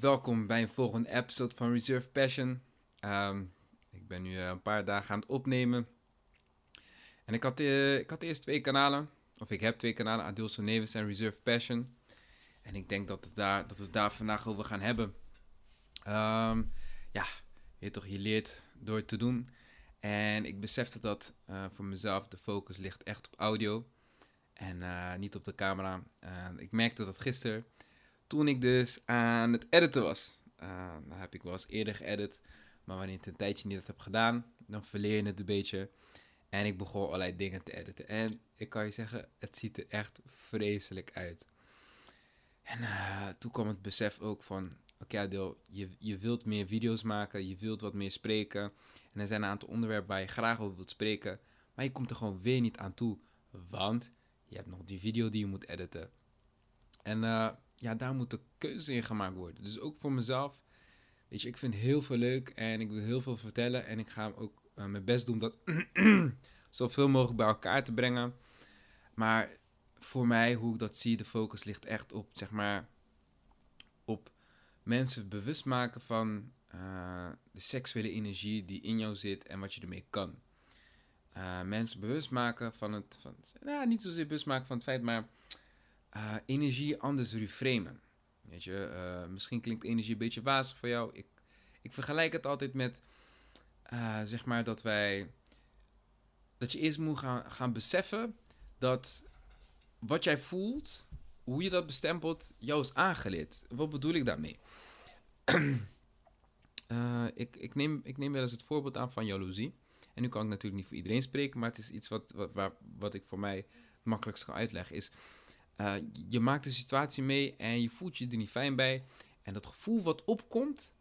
Welkom bij een volgende episode van Reserve Passion. Ehm, ik ben nu eh, een paar dagen aan het opnemen. En ik had, uh, ik had eerst twee kanalen. Of ik heb twee kanalen, Adilson Neves en Reserve Passion. En ik denk dat, het daar, dat we het daar vandaag over gaan hebben. Ehm, ja, je, toch, je leert door het te doen. En ik besefte dat uh, voor mezelf de focus ligt echt op audio. En niet op de camera. ik merkte dat gisteren toen ik dus aan het editen was. Uh, dan heb ik wel eens eerder geëdit, maar wanneer ik een tijdje niet heb gedaan, dan verleer je het een beetje. En ik begon allerlei dingen te editen. En ik kan je zeggen, het ziet er echt vreselijk uit. En uh, toen kwam het besef ook van, oké okay, je, je wilt meer video's maken, je wilt wat meer spreken. En er zijn een aantal onderwerpen waar je graag over wilt spreken, maar je komt er gewoon weer niet aan toe. Want je hebt nog die video die je moet editen. En uh, ja, daar moet de keuze in gemaakt worden. Dus ook voor mezelf. Weet je, ik vind heel veel leuk en ik wil heel veel vertellen. En ik ga ook uh, mijn best doen dat zoveel mogelijk bij elkaar te brengen. Maar voor mij, hoe ik dat zie, de focus ligt echt op, zeg maar, op mensen bewust maken van uh, de seksuele energie die in jou zit en wat je ermee kan. Uh, mensen bewust maken van het, van, nou, niet zozeer bewust maken van het feit, maar uh, energie anders reframen. Weet je, uh, misschien klinkt energie een beetje wazig voor jou. Ik, ik vergelijk het altijd met, uh, zeg maar, dat wij, dat je eerst moet gaan, gaan beseffen dat wat jij voelt, hoe je dat bestempelt, jou is aangeleerd. Wat bedoel ik daarmee? ik, ik, neem, ik neem wel eens het voorbeeld aan van jaloezie. En nu kan ik natuurlijk niet voor iedereen spreken, maar het is iets wat, wat, wat ik voor mij makkelijkst kan uitleggen. Is uh, je maakt de situatie mee en je voelt je er niet fijn bij. En dat gevoel wat opkomt,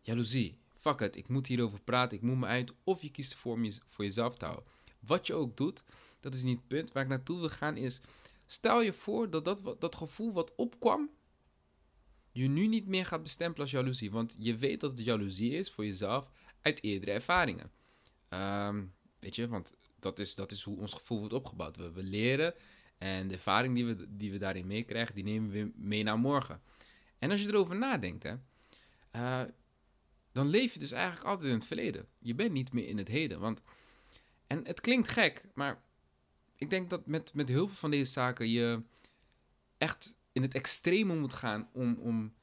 jaloezie. Fuck it, ik moet hierover praten, ik moet me uit. Of je kiest ervoor om je, voor jezelf te houden. Wat je ook doet, dat is niet het punt. Waar ik naartoe wil gaan is, stel je voor dat dat, dat gevoel wat opkwam, je nu niet meer gaat bestempelen als jaloezie. Want je weet dat het jaloezie is voor jezelf uit eerdere ervaringen. Um, weet je, want dat is, dat is hoe ons gevoel wordt opgebouwd. We leren en de ervaring die we, die we daarin meekrijgen, die nemen we mee naar morgen. En als je erover nadenkt, hè, uh, dan leef je dus eigenlijk altijd in het verleden. Je bent niet meer in het heden. Want, en het klinkt gek, maar ik denk dat met, met heel veel van deze zaken je echt in het extreme moet gaan om, om,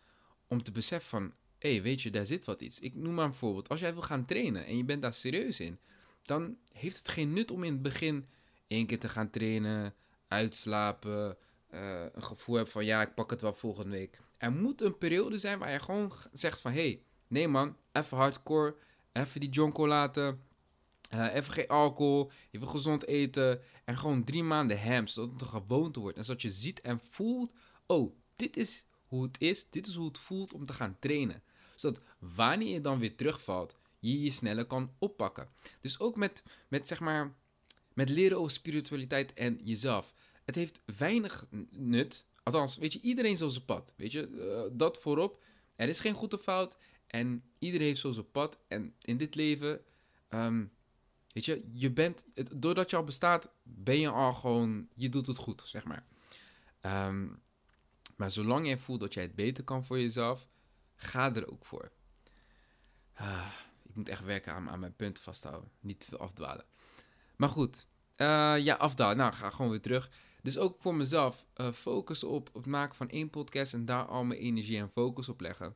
om te beseffen van, hé, hey, weet je, daar zit wat iets. Ik noem maar een voorbeeld. Als jij wil gaan trainen en je bent daar serieus in, dan heeft het geen nut om in het begin één keer te gaan trainen, uitslapen, uh, een gevoel hebt van ja, ik pak het wel volgende week. Er moet een periode zijn waar je gewoon zegt van hé, hey, nee man, even hardcore, even die jonko laten, uh, even geen alcohol, even gezond eten en gewoon drie maanden ham, zodat het een gewoonte wordt. En zodat je ziet en voelt, oh, dit is hoe het is, dit is hoe het voelt om te gaan trainen. Zodat wanneer je dan weer terugvalt, je je sneller kan oppakken. Dus ook met, met zeg maar, met leren over spiritualiteit en jezelf het heeft weinig nut. Althans, weet je, iedereen zo zijn pad. Weet je, uh, dat voorop. Er is geen goed of fout. En iedereen heeft zo zijn pad. En in dit leven, um, weet je, je bent, het, doordat je al bestaat, ben je al gewoon, je doet het goed, zeg maar. Um, maar zolang je voelt dat jij het beter kan voor jezelf, ga er ook voor. Ah, ik moet echt werken aan, mijn punten vasthouden. Niet te veel afdwalen. Maar goed, uh, ja, afdwalen. Nou, ga gewoon weer terug. Dus ook voor mezelf, uh, focus op, het maken van één podcast en daar al mijn energie en focus op leggen.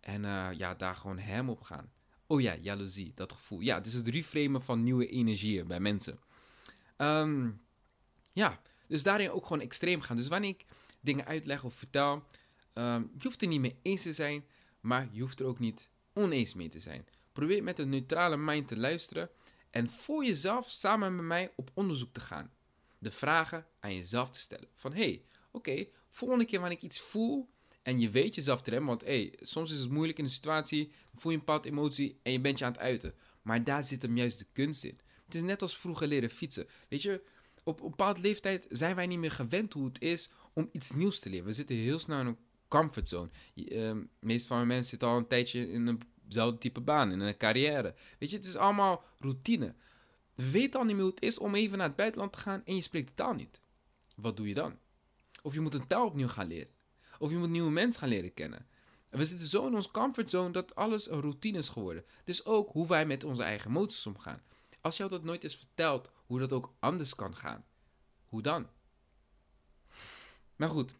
En uh, ja, daar gewoon hem op gaan. Oh ja, jaloezie, dat gevoel. Ja, dus het reframen van nieuwe energieën bij mensen. Um, ja, dus daarin ook gewoon extreem gaan. Dus wanneer ik dingen uitleg of vertel, um, je hoeft er niet mee eens te zijn, maar je hoeft er ook niet oneens mee te zijn. Probeer met een neutrale mind te luisteren en voor jezelf samen met mij op onderzoek te gaan de vragen aan jezelf te stellen. Van hé, hey, oké, volgende keer wanneer ik iets voel en je weet jezelf te want hey, soms is het moeilijk in een situatie, voel je een bepaalde emotie en je bent je aan het uiten. Maar daar zit hem juist de kunst in. Het is net als vroeger leren fietsen. Weet je, op een bepaalde leeftijd zijn wij niet meer gewend hoe het is om iets nieuws te leren. We zitten heel snel in een comfortzone. Uh, meest van de mensen zitten al een tijdje in eenzelfde type baan, in een carrière. Weet je, het is allemaal routine weet al niet meer hoe het is om even naar het buitenland te gaan en je spreekt de taal niet. Wat doe je dan? Of je moet een taal opnieuw gaan leren. Of je moet nieuwe mensen gaan leren kennen. We zitten zo in onze comfortzone dat alles een routine is geworden. Dus ook hoe wij met onze eigen emoties omgaan. Als jou dat nooit is verteld, hoe dat ook anders kan gaan. Hoe dan? Maar goed,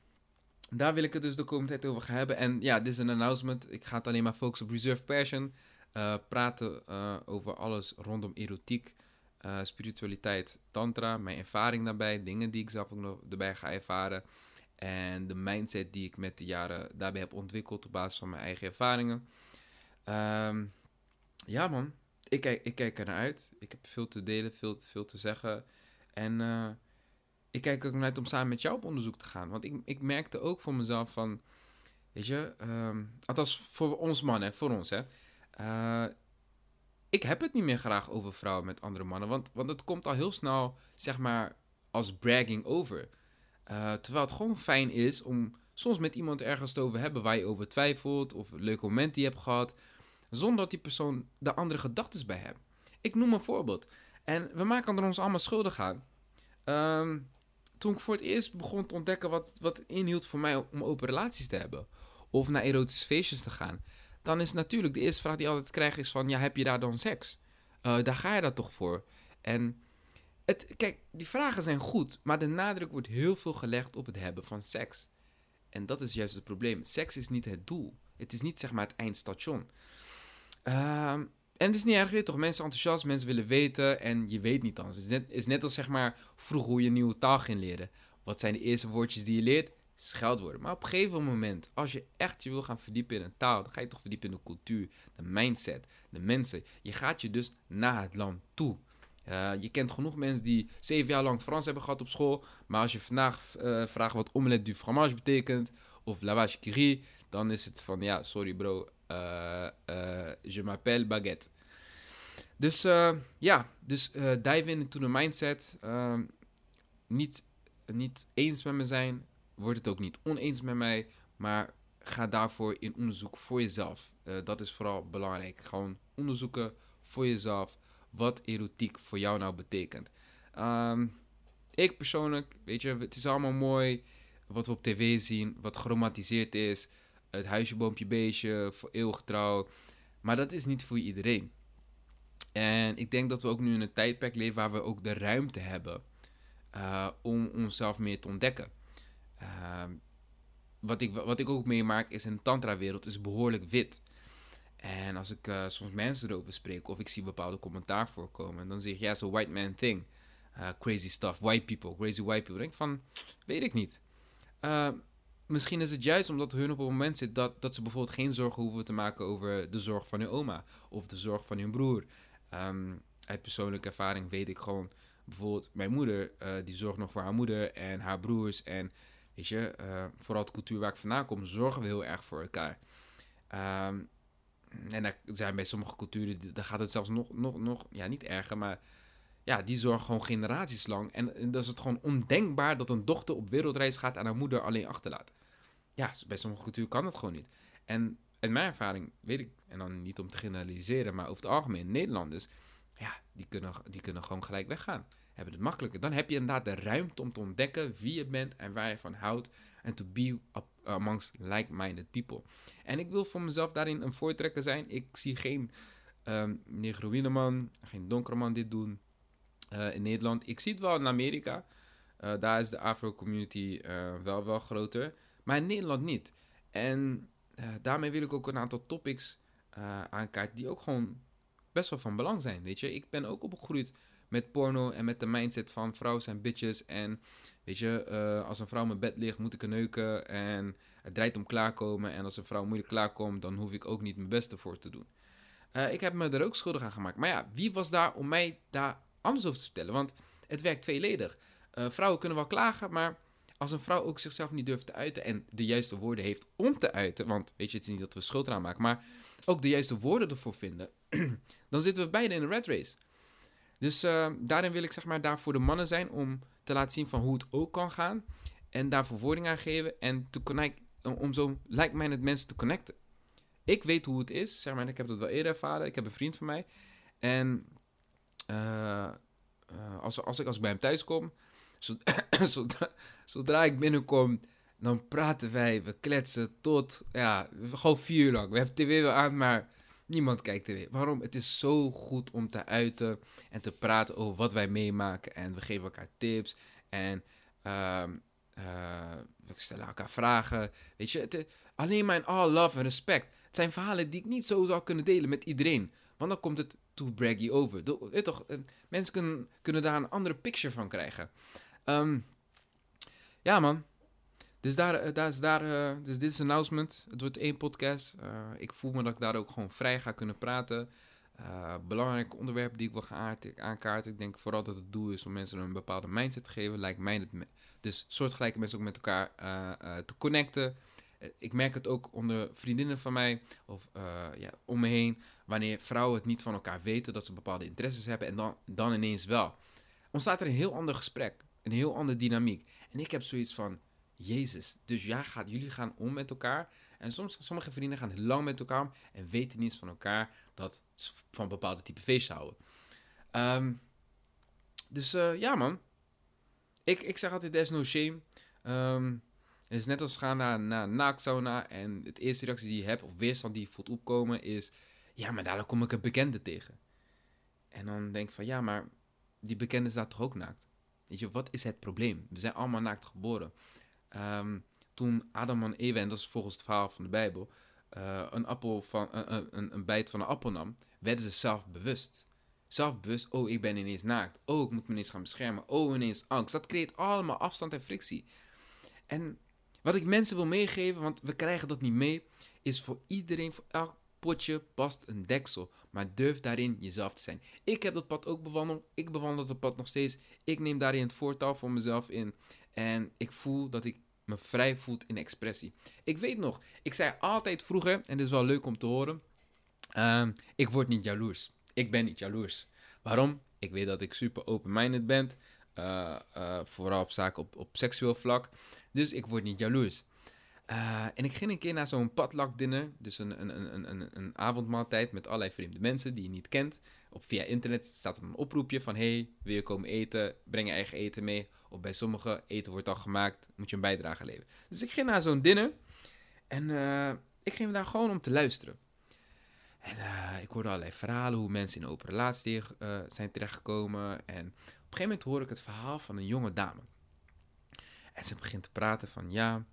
daar wil ik het dus de komende tijd over gaan hebben. En ja, dit is een announcement. Ik ga het alleen maar focussen op Reserve Passion. Uh, praten uh, over alles rondom erotiek, uh, spiritualiteit, tantra, mijn ervaring daarbij, dingen die ik zelf ook nog erbij ga ervaren. En de mindset die ik met de jaren daarbij heb ontwikkeld op basis van mijn eigen ervaringen. Um, ja man, ik kijk, ik kijk er naar uit. Ik heb veel te delen, veel, veel te zeggen. En ik kijk ook naar uit om samen met jou op onderzoek te gaan. Want ik, ik merkte ook voor mezelf van, weet je, um, althans voor ons mannen, voor ons hè. Uh, ik heb het niet meer graag over vrouwen met andere mannen. Want, want het komt al heel snel, zeg maar, als bragging over. Uh, terwijl het gewoon fijn is om soms met iemand ergens te over hebben waar je over twijfelt. Of een leuk moment die je hebt gehad. Zonder dat die persoon de andere gedachten bij hebt. Ik noem een voorbeeld. En we maken er ons allemaal schuldig aan. Um, toen ik voor het eerst begon te ontdekken wat, wat het inhield voor mij om open relaties te hebben. Of naar erotische feestjes te gaan. Dan is natuurlijk de eerste vraag die je altijd krijgt is van, ja, heb je daar dan seks? Uh, daar ga je dat toch voor? En het, kijk, die vragen zijn goed, maar de nadruk wordt heel veel gelegd op het hebben van seks. En dat is juist het probleem. Seks is niet het doel. Het is niet zeg maar het eindstation. Uh, en het is niet erg, toch? Mensen enthousiast, mensen willen weten en je weet niet anders. Het is net, is net als zeg maar vroeger hoe je een nieuwe taal ging leren. Wat zijn de eerste woordjes die je leert? Scheldwoorden. Maar op een gegeven moment, als je echt je wil gaan verdiepen in een taal, dan ga je toch verdiepen in de cultuur, de mindset, de mensen. Je gaat je dus naar het land toe. Uh, je kent genoeg mensen die zeven jaar lang Frans hebben gehad op school. Maar als je vandaag uh, vraagt wat omelette du fromage betekent, of lavage curie, dan is het van ja, sorry bro, uh, je m'appelle baguette. Dus ja, dus dive in into the mindset. Ehm, niet, niet eens met me zijn, wordt het ook niet oneens met mij, maar ga daarvoor in onderzoek voor jezelf. dat is vooral belangrijk. Gewoon onderzoeken voor jezelf wat erotiek voor jou nou betekent. Um, ik persoonlijk, weet je, het is allemaal mooi wat we op tv zien, wat geromatiseerd is het huisje, boompje, beestje, voor eeuwig. Maar dat is niet voor iedereen. En ik denk dat we ook nu in een tijdperk leven waar we ook de ruimte hebben uh, om onszelf meer te ontdekken. Uh, wat, ik, wat ik ook meemaak is in de tantra-wereld is behoorlijk wit. En als ik uh, soms mensen erover spreek of ik zie bepaalde commentaar voorkomen, dan zeg je ja, zo white man thing. Uh, crazy stuff, white people, crazy white people. Dan denk ik van, weet ik niet misschien is het juist omdat hun op het moment zit dat, dat ze bijvoorbeeld geen zorgen hoeven te maken over de zorg van hun oma of de zorg van hun broer. Um, uit persoonlijke ervaring weet ik gewoon, bijvoorbeeld mijn moeder, uh, die zorgt nog voor haar moeder en haar broers. En je, uh, vooral de cultuur waar ik vandaan kom, zorgen we heel erg voor elkaar. Um, en er zijn bij sommige culturen, daar gaat het zelfs nog, nog, nog ja, niet erger, maar ja, die zorgen gewoon generaties lang. En, dan is het gewoon ondenkbaar dat een dochter op wereldreis gaat en haar moeder alleen achterlaat ja, bij sommige culturen kan dat gewoon niet. En in mijn ervaring weet ik, en dan niet om te generaliseren, maar over het algemeen, Nederlanders, ja, die kunnen, die kunnen gewoon gelijk weggaan. Hebben het makkelijker. Dan heb je inderdaad de ruimte om te ontdekken wie je bent en waar je van houdt. En to be amongst like-minded people. En ik wil voor mezelf daarin een voortrekker zijn. Ik zie geen um, negroïne man, geen donkere man dit doen uh, in Nederland. Ik zie het wel in Amerika. Uh, daar is de Afro-community uh, wel, wel groter maar in Nederland niet. En daarmee wil ik ook een aantal topics aankaarten die ook gewoon best wel van belang zijn, weet je. Ik ben ook opgegroeid met porno en met de mindset van vrouwen zijn bitches. En weet je, uh, als een vrouw mijn bed ligt, moet ik er neuken. En het draait om klaarkomen. En als een vrouw moeilijk klaarkomt, dan hoef ik ook niet mijn beste voor te doen. ik heb me er ook schuldig aan gemaakt. Maar ja, wie was daar om mij daar anders over te vertellen? Want het werkt tweeledig. vrouwen kunnen wel klagen, maar als een vrouw ook zichzelf niet durft te uiten en de juiste woorden heeft om te uiten, want weet je, het is niet dat we schuld eraan maken, maar ook de juiste woorden ervoor vinden, dan zitten we beide in een red race. Dus uh, daarin wil ik zeg maar daar voor de mannen zijn om te laten zien van hoe het ook kan gaan en daar verwoording aan geven en te connect, om zo lijkt mij het mensen te connecten. Ik weet hoe het is, zeg maar, ik heb dat wel eerder ervaren. Ik heb een vriend van mij en uh, uh, als, als, ik, als ik bij hem thuis kom, Zodra, zodra, ik binnenkom, dan praten wij, we kletsen tot, ja, gewoon vier uur lang. We hebben tv wel aan, maar niemand kijkt tv. Waarom? Het is zo goed om te uiten en te praten over wat wij meemaken. En we geven elkaar tips en ehm, eh, we stellen elkaar vragen. Weet je, het, alleen maar in all love en respect. Het zijn verhalen die ik niet zo zou kunnen delen met iedereen. Want dan komt het too braggy over. Do, weet toch, eh, mensen kunnen, kunnen daar een andere picture van krijgen. Ehm, ja, man. Dus, daar, eh, daar is daar, uh, dus dit is een announcement. Het wordt één podcast. Uh, ik voel me dat ik daar ook gewoon vrij ga kunnen praten. Uh, belangrijke onderwerpen die ik wil gaan aankaarten. Ik denk vooral dat het doel is om mensen een bepaalde mindset te geven. Lijkt mij het. Dus soortgelijke mensen ook met elkaar te connecten. ik merk het ook onder vriendinnen van mij of ja, om me heen. Wanneer vrouwen het niet van elkaar weten dat ze bepaalde interesses hebben en dan, dan ineens wel. Ontstaat er een heel ander gesprek. Een heel andere dynamiek. En ik heb zoiets van Jezus. Dus ja, gaat, jullie gaan om met elkaar. En soms, sommige vrienden gaan lang met elkaar om en weten niets van elkaar dat ze van bepaalde type feesten houden. Um, dus uh, ja, man. Ik, ik zeg altijd, there's no shame. Um, het is net als gaan naar, naaktsauna en het eerste reactie die je hebt, of weerstand die je voelt opkomen, is... Ja, maar daar kom ik een bekende tegen. En dan denk ik van, ja, maar die bekende staat toch ook naakt? Weet je, wat is het probleem? We zijn allemaal naakt geboren. Um, toen Adam en Eva, en dat is volgens het verhaal van de Bijbel, uh, een, appel van, een, een, een bijt van een appel nam, werden ze zelfbewust. Zelfbewust, oh, ik ben ineens naakt. Oh, ik moet me ineens gaan beschermen. Oh, ineens angst. Dat creëert allemaal afstand en frictie. En wat ik mensen wil meegeven, want we krijgen dat niet mee, is voor iedereen, voor elk potje past een deksel. Maar durf daarin jezelf te zijn. Ik heb dat pad ook bewandeld. Ik bewandel dat pad nog steeds. Ik neem daarin het voortouw voor mezelf in. En ik voel dat ik me vrij voelt in expressie. Ik weet nog, ik zei altijd vroeger, en dit is wel leuk om te horen, ehm, ik word niet jaloers. Ik ben niet jaloers. Waarom? Ik weet dat ik super open-minded ben, uh, uh, vooral op zaken op, op seksueel vlak. Dus ik word niet jaloers. Uh, en ik ging een keer naar zo'n padlak-dinner, dus een, een, een, een, een avondmaaltijd met allerlei vreemde mensen die je niet kent. Op, via internet staat er een oproepje van: hey, wil je komen eten? Breng je eigen eten mee. Of bij sommige eten wordt al gemaakt, moet je een bijdrage leveren. Dus ik ging naar zo'n dinner en uh, ik ging daar gewoon om te luisteren. En uh, ik hoorde allerlei verhalen hoe mensen in open relatie uh, zijn terechtgekomen. En op een gegeven moment hoor ik het verhaal van een jonge dame. En ze begint te praten van ja,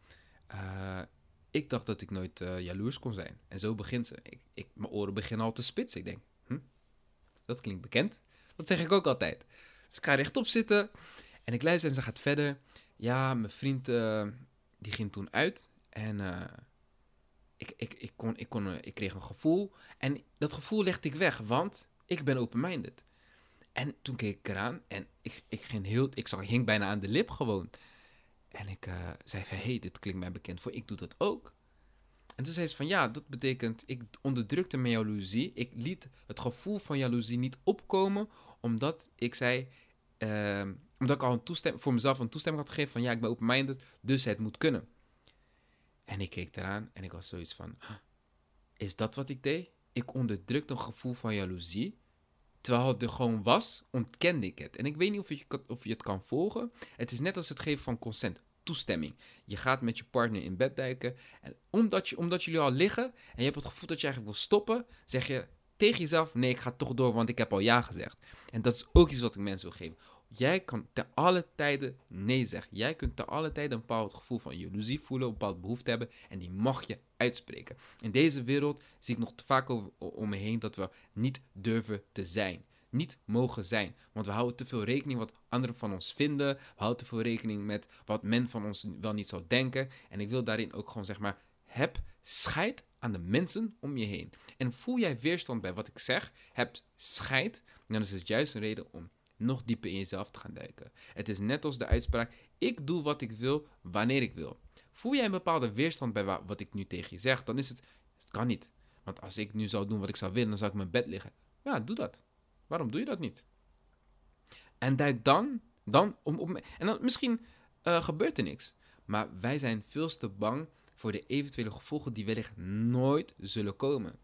ik dacht dat ik nooit jaloers kon zijn. En zo begint ze. Ik, ik, mijn oren beginnen al te spitsen. Ik denk, dat klinkt bekend. Dat zeg ik ook altijd. Dus ik ga rechtop zitten en ik luister en ze gaat verder. Ja, mijn vriend uh, die ging toen uit en uh, ik, ik, ik, kon, ik, kon, uh, ik kreeg een gevoel. En dat gevoel legde ik weg, want ik ben open-minded. En toen keek ik eraan en ik, ik, ging heel, ik zag, hing bijna aan de lip gewoon. En ik zei van, hey, dit klinkt mij bekend voor, ik doe dat ook. En toen zei ze van ja, dat betekent, ik onderdrukte mijn jaloezie. Ik liet het gevoel van jaloezie niet opkomen, omdat ik zei, uh, omdat ik al een toestemming, voor mezelf een toestemming had gegeven van ja, ik ben open-minded, dus het moet kunnen. En ik keek eraan en ik was zoiets van, is dat wat ik deed? Ik onderdrukte een gevoel van jaloezie. Terwijl het er gewoon was, ontkende ik het. En ik weet niet of je, of je het kan volgen. Het is net als het geven van consent toestemming. Je gaat met je partner in bed duiken. En omdat, je, omdat jullie al liggen en je hebt het gevoel dat je eigenlijk wil stoppen, zeg je tegen jezelf: nee, ik ga toch door, want ik heb al ja gezegd. En dat is ook iets wat ik mensen wil geven. Jij kan te alle tijden nee zeggen. Jij kunt te alle tijden een bepaald gevoel van jaloezie voelen, een bepaalde behoefte hebben. En die mag je uitspreken. In deze wereld zie ik nog te vaak om me heen dat we niet durven te zijn niet mogen zijn. Want we houden te veel rekening wat anderen van ons vinden. We houden te veel rekening met wat men van ons wel niet zou denken. En ik wil daarin ook gewoon zeg maar, heb scheid aan de mensen om je heen. En voel jij weerstand bij wat ik zeg, heb scheid, dan is het juist een reden om nog dieper in jezelf te gaan duiken. Het is net als de uitspraak: ik doe wat ik wil wanneer ik wil. Voel jij een bepaalde weerstand bij wat ik nu tegen je zeg, dan is het, het kan niet. Want als ik nu zou doen wat ik zou willen, dan zou ik mijn bed liggen. Ja, doe dat. Waarom doe je dat niet? En duik dan, dan om, om en dan, misschien uh, gebeurt er niks. Maar wij zijn veel te bang voor de eventuele gevolgen die wellicht nooit zullen komen.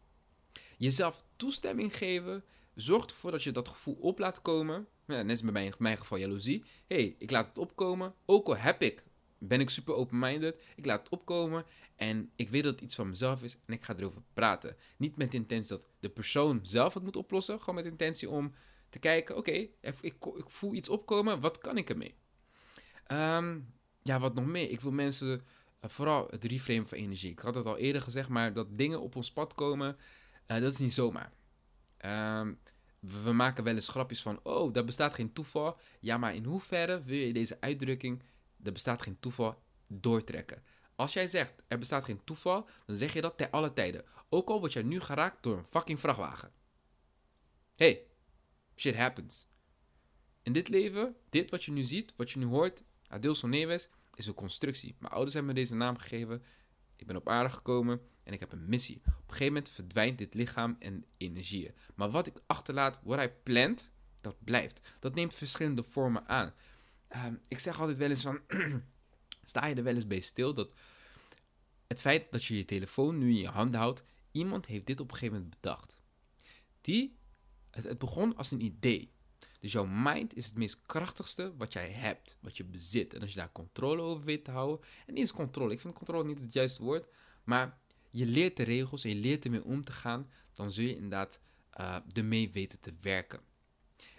Jezelf toestemming geven zorgt ervoor dat je dat gevoel op laat komen. Net als bij mijn geval jaloezie. hey, ik laat het opkomen. Ook al heb ik ben ik super open-minded. Ik laat het opkomen en ik weet dat het iets van mezelf is en ik ga erover praten. Niet met de intentie dat de persoon zelf het moet oplossen, gewoon met intentie om te kijken, oké, ik, ik, voel iets opkomen, wat kan ik ermee? Um, ja, wat nog meer? Ik wil mensen, uh, vooral het reframe van energie. Ik had het al eerder gezegd, maar dat dingen op ons pad komen, uh, dat is niet zomaar. Um, we maken wel eens grapjes van, oh, daar bestaat geen toeval. Ja, maar in hoeverre wil je deze uitdrukking, er bestaat geen toeval, doortrekken? Als jij zegt, er bestaat geen toeval, dan zeg je dat ter alle tijden. Ook al word jij nu geraakt door een fucking vrachtwagen. Hey, shit happens. In dit leven, dit wat je nu ziet, wat je nu hoort, Adelson Neves, is een constructie. Mijn ouders hebben me deze naam gegeven. Ik ben op aarde gekomen en ik heb een missie. Op een gegeven moment verdwijnt dit lichaam en energieën. Maar wat ik achterlaat, wat hij plant, dat blijft. Dat neemt verschillende vormen aan. Ehm, ik zeg altijd wel eens van, sta je er wel eens bij stil dat het feit dat je je telefoon nu in je hand houdt, iemand heeft dit op een gegeven moment bedacht. Die, het, begon als een idee. Dus jouw mind is het meest krachtigste wat jij hebt, wat je bezit. En als je daar controle over weet te houden, en is controle, ik vind controle niet het juiste woord, maar je leert de regels en je leert ermee om te gaan, dan zul je inderdaad uh, ermee weten te werken.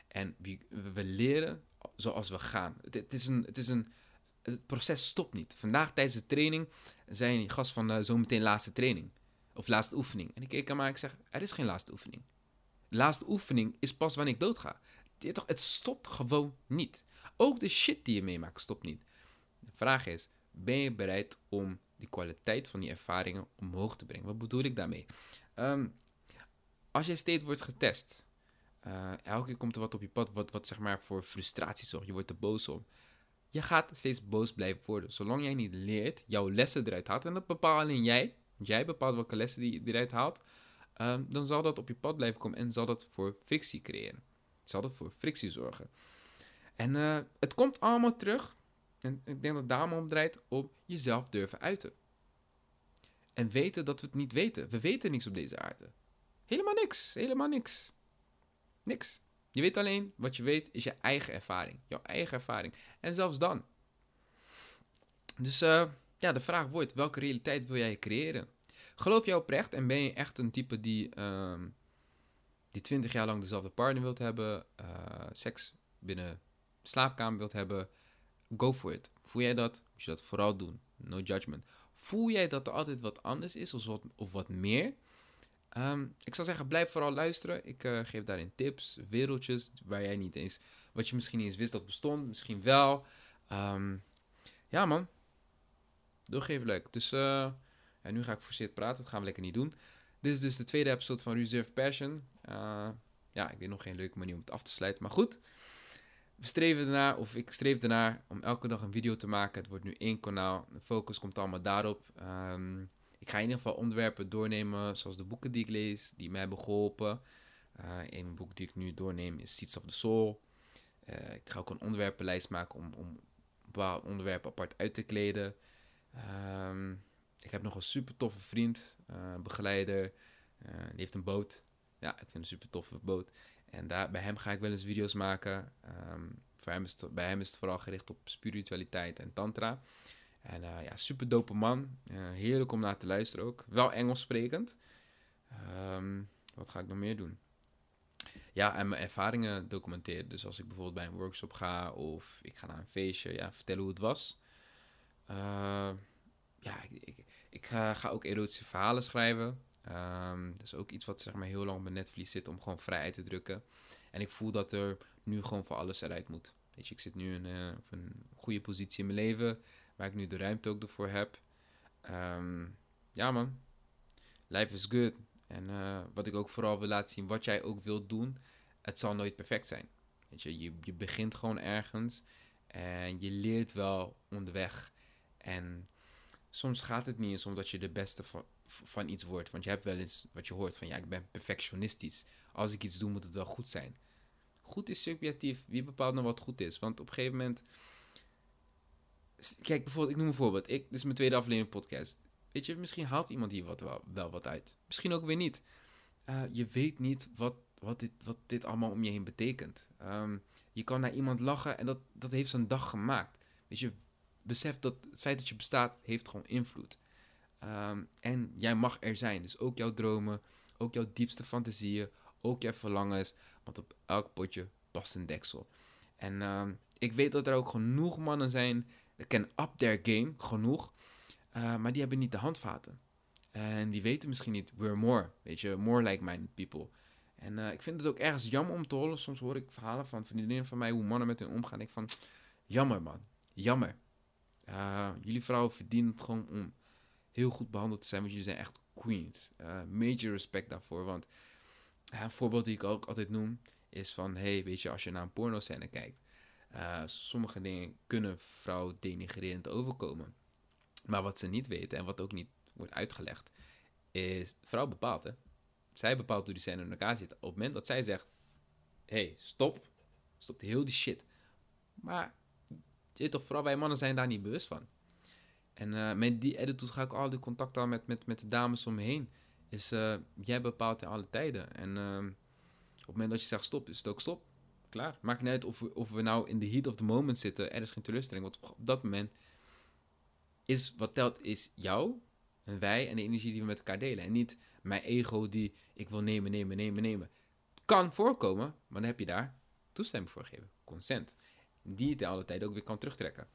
En we leren zoals we gaan. Het, het, is een, het is een. Het proces stopt niet. Vandaag tijdens de training zei je gast van uh, zometeen laatste training. Of laatste oefening. En ik keek aan maar ik zeg: er is geen laatste oefening. De laatste oefening is pas wanneer ik doodga. Het stopt gewoon niet. Ook de shit die je meemaakt stopt niet. De vraag is: ben je bereid om die kwaliteit van die ervaringen omhoog te brengen. Wat bedoel ik daarmee? Ehm, als je steeds wordt getest, uh, elke keer komt er wat op je pad wat, wat zeg maar voor frustratie zorgt. Je wordt er boos om. Je gaat steeds boos blijven worden. Zolang jij niet leert, jouw lessen eruit haalt, en dat bepaalt alleen jij, jij bepaalt welke lessen die je eruit haalt, um, dan zal dat op je pad blijven komen en zal dat voor frictie creëren. Zal dat voor frictie zorgen. En uh, het komt allemaal terug en ik denk dat daarom om draait op jezelf durven uiten. En weten dat we het niet weten. We weten niks op deze aarde. Helemaal niks. Helemaal niks. Niks. Je weet alleen, wat je weet, is je eigen ervaring. Jouw eigen ervaring. En zelfs dan. Dus uh, ja, de vraag wordt, welke realiteit wil jij creëren? Geloof jij oprecht en ben je echt een type die, uh, die 20 jaar lang dezelfde partner wilt hebben, uh, seks binnen slaapkamer wilt hebben, go for it. Voel jij dat? Moet je dat vooral doen. No judgment. Voel jij dat er altijd wat anders is of wat, of wat meer? Ehm, ik zou zeggen, blijf vooral luisteren. Ik uh, geef daarin tips, wereldjes waar jij niet eens, wat je misschien niet eens wist dat bestond, misschien wel. Um, ja, man. Doorgeven leuk. Dus uh, ja, nu ga ik forceerd praten, dat gaan we lekker niet doen. Dit is dus de tweede episode van Reserve Passion. Uh, ja, ik weet nog geen leuke manier om het af te sluiten, maar goed we streven ernaar, of ik streef ernaar om elke dag een video te maken. Het wordt nu één kanaal. De focus komt allemaal daarop. Um, ik ga in ieder geval onderwerpen doornemen, zoals de boeken die ik lees, die mij hebben geholpen. Uh, een boek die ik nu doorneem is Seeds of the Soul. Uh, ik ga ook een onderwerpenlijst maken om, om bepaalde onderwerpen apart uit te kleden. Um, ik heb nog een super toffe vriend, uh, begeleider. die heeft een boot. Ja, ik vind een super toffe boot. En daar, bij hem ga ik wel eens video's maken. Um, voor hem is het, bij hem is het vooral gericht op spiritualiteit en tantra. En uh, ja, super dope man. Uh, heerlijk om naar te luisteren ook. Wel Engels sprekend. Um, wat ga ik nog meer doen? Ja, en mijn ervaringen documenteren. Dus als ik bijvoorbeeld bij een workshop ga of ik ga naar een feestje, ja, vertellen hoe het was. Uh, ja, ik, ik, ik ga, ook erotische verhalen schrijven. Um, dat is ook iets wat zeg maar, heel lang op mijn netvlies zit om gewoon vrij uit te drukken. En ik voel dat er nu gewoon voor alles eruit moet. Weet je, ik zit nu in een goede positie in mijn leven, waar ik nu de ruimte ook ervoor heb. Um, ja man, life is good. En uh, wat ik ook vooral wil laten zien, wat jij ook wilt doen, het zal nooit perfect zijn. Weet je, je, je begint gewoon ergens en je leert wel onderweg. En soms gaat het niet eens omdat je de beste van, van iets wordt. Want je hebt wel eens wat je hoort van ja, ik ben perfectionistisch. Als ik iets doe, moet het wel goed zijn. Goed is subjectief. Wie bepaalt nou wat goed is? Want op een gegeven moment. Kijk, bijvoorbeeld, ik noem een voorbeeld. Ik, dit is mijn tweede aflevering podcast. Weet je, misschien haalt iemand hier wat, wel, wel wat uit. Misschien ook weer niet. Uh, je weet niet wat, wat, dit, wat dit allemaal om je heen betekent. Um, je kan naar iemand lachen en dat, dat heeft zijn dag gemaakt. Weet je, besef dat het feit dat je bestaat, heeft gewoon invloed. Ehm, en jij mag er zijn. Dus ook jouw dromen, ook jouw diepste fantasieën, ook jouw verlangens. Want op elk potje past een deksel. En ehm, ik weet dat er ook genoeg mannen zijn. Kennen up their game, genoeg. Uh, maar die hebben niet de handvaten. En die weten misschien niet, we're more. Weet je, more like-minded people. En uh, ik vind het ook ergens jammer om te horen. Soms hoor ik verhalen van vriendinnen van mij, hoe mannen met hen omgaan. Ik van, jammer man, jammer. Uh, jullie vrouwen verdienen het gewoon om heel goed behandeld te zijn, want jullie zijn echt queens. Uh, major respect daarvoor, want een voorbeeld die ik ook altijd noem, is van, hey, weet je, als je naar een porno-scène kijkt, uh, sommige dingen kunnen vrouw denigrerend overkomen. Maar wat ze niet weten, en wat ook niet wordt uitgelegd, is, vrouw bepaalt, hè. Zij bepaalt hoe die scène in elkaar zit. Op het moment dat zij zegt, hey, stop, stop heel die shit. Maar, je toch, vooral wij mannen zijn daar niet bewust van. En uh, met die attitude ga ik al die contact aan met, met, met de dames om me heen. Is, uh, jij bepaalt in alle tijden. En uh, op het moment dat je zegt stop, is het ook stop. Klaar. Maakt niet uit of we, of we nou in de heat of the moment zitten. Er is geen teleurstelling. Want op dat moment is wat telt is jou en wij en de energie die we met elkaar delen. En niet mijn ego die ik wil nemen, nemen, nemen, nemen. Kan voorkomen, maar dan heb je daar toestemming voor gegeven. Consent. Die je de alle tijd ook weer kan terugtrekken.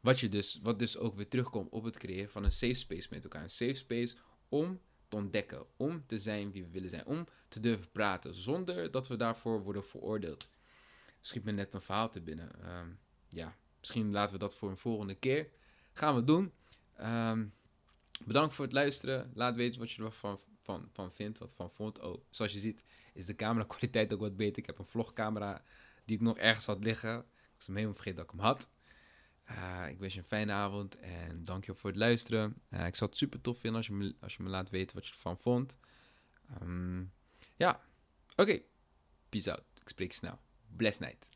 Wat, je dus, wat dus ook weer terugkomt op het creëren van een safe space met elkaar. Een safe space om te ontdekken, om te zijn wie we willen zijn, om te durven praten zonder dat we daarvoor worden veroordeeld. Schiet me net een verhaal te binnen. Um, ja, misschien laten we dat voor een volgende keer. Gaan we doen. Um, bedankt voor het luisteren. Laat weten wat je ervan van, van vindt, wat van vond. Oh, zoals je ziet is de camera kwaliteit ook wat beter. Ik heb een vlogcamera die ik nog ergens had liggen. Ik was hem helemaal vergeten dat ik hem had. Uh, ik wens je een fijne avond en dank je voor het luisteren. Uh, ik zou het super tof vinden als je me, als je me laat weten wat je ervan vond. Um, ja, oké. Peace out. Ik spreek snel. Bless night.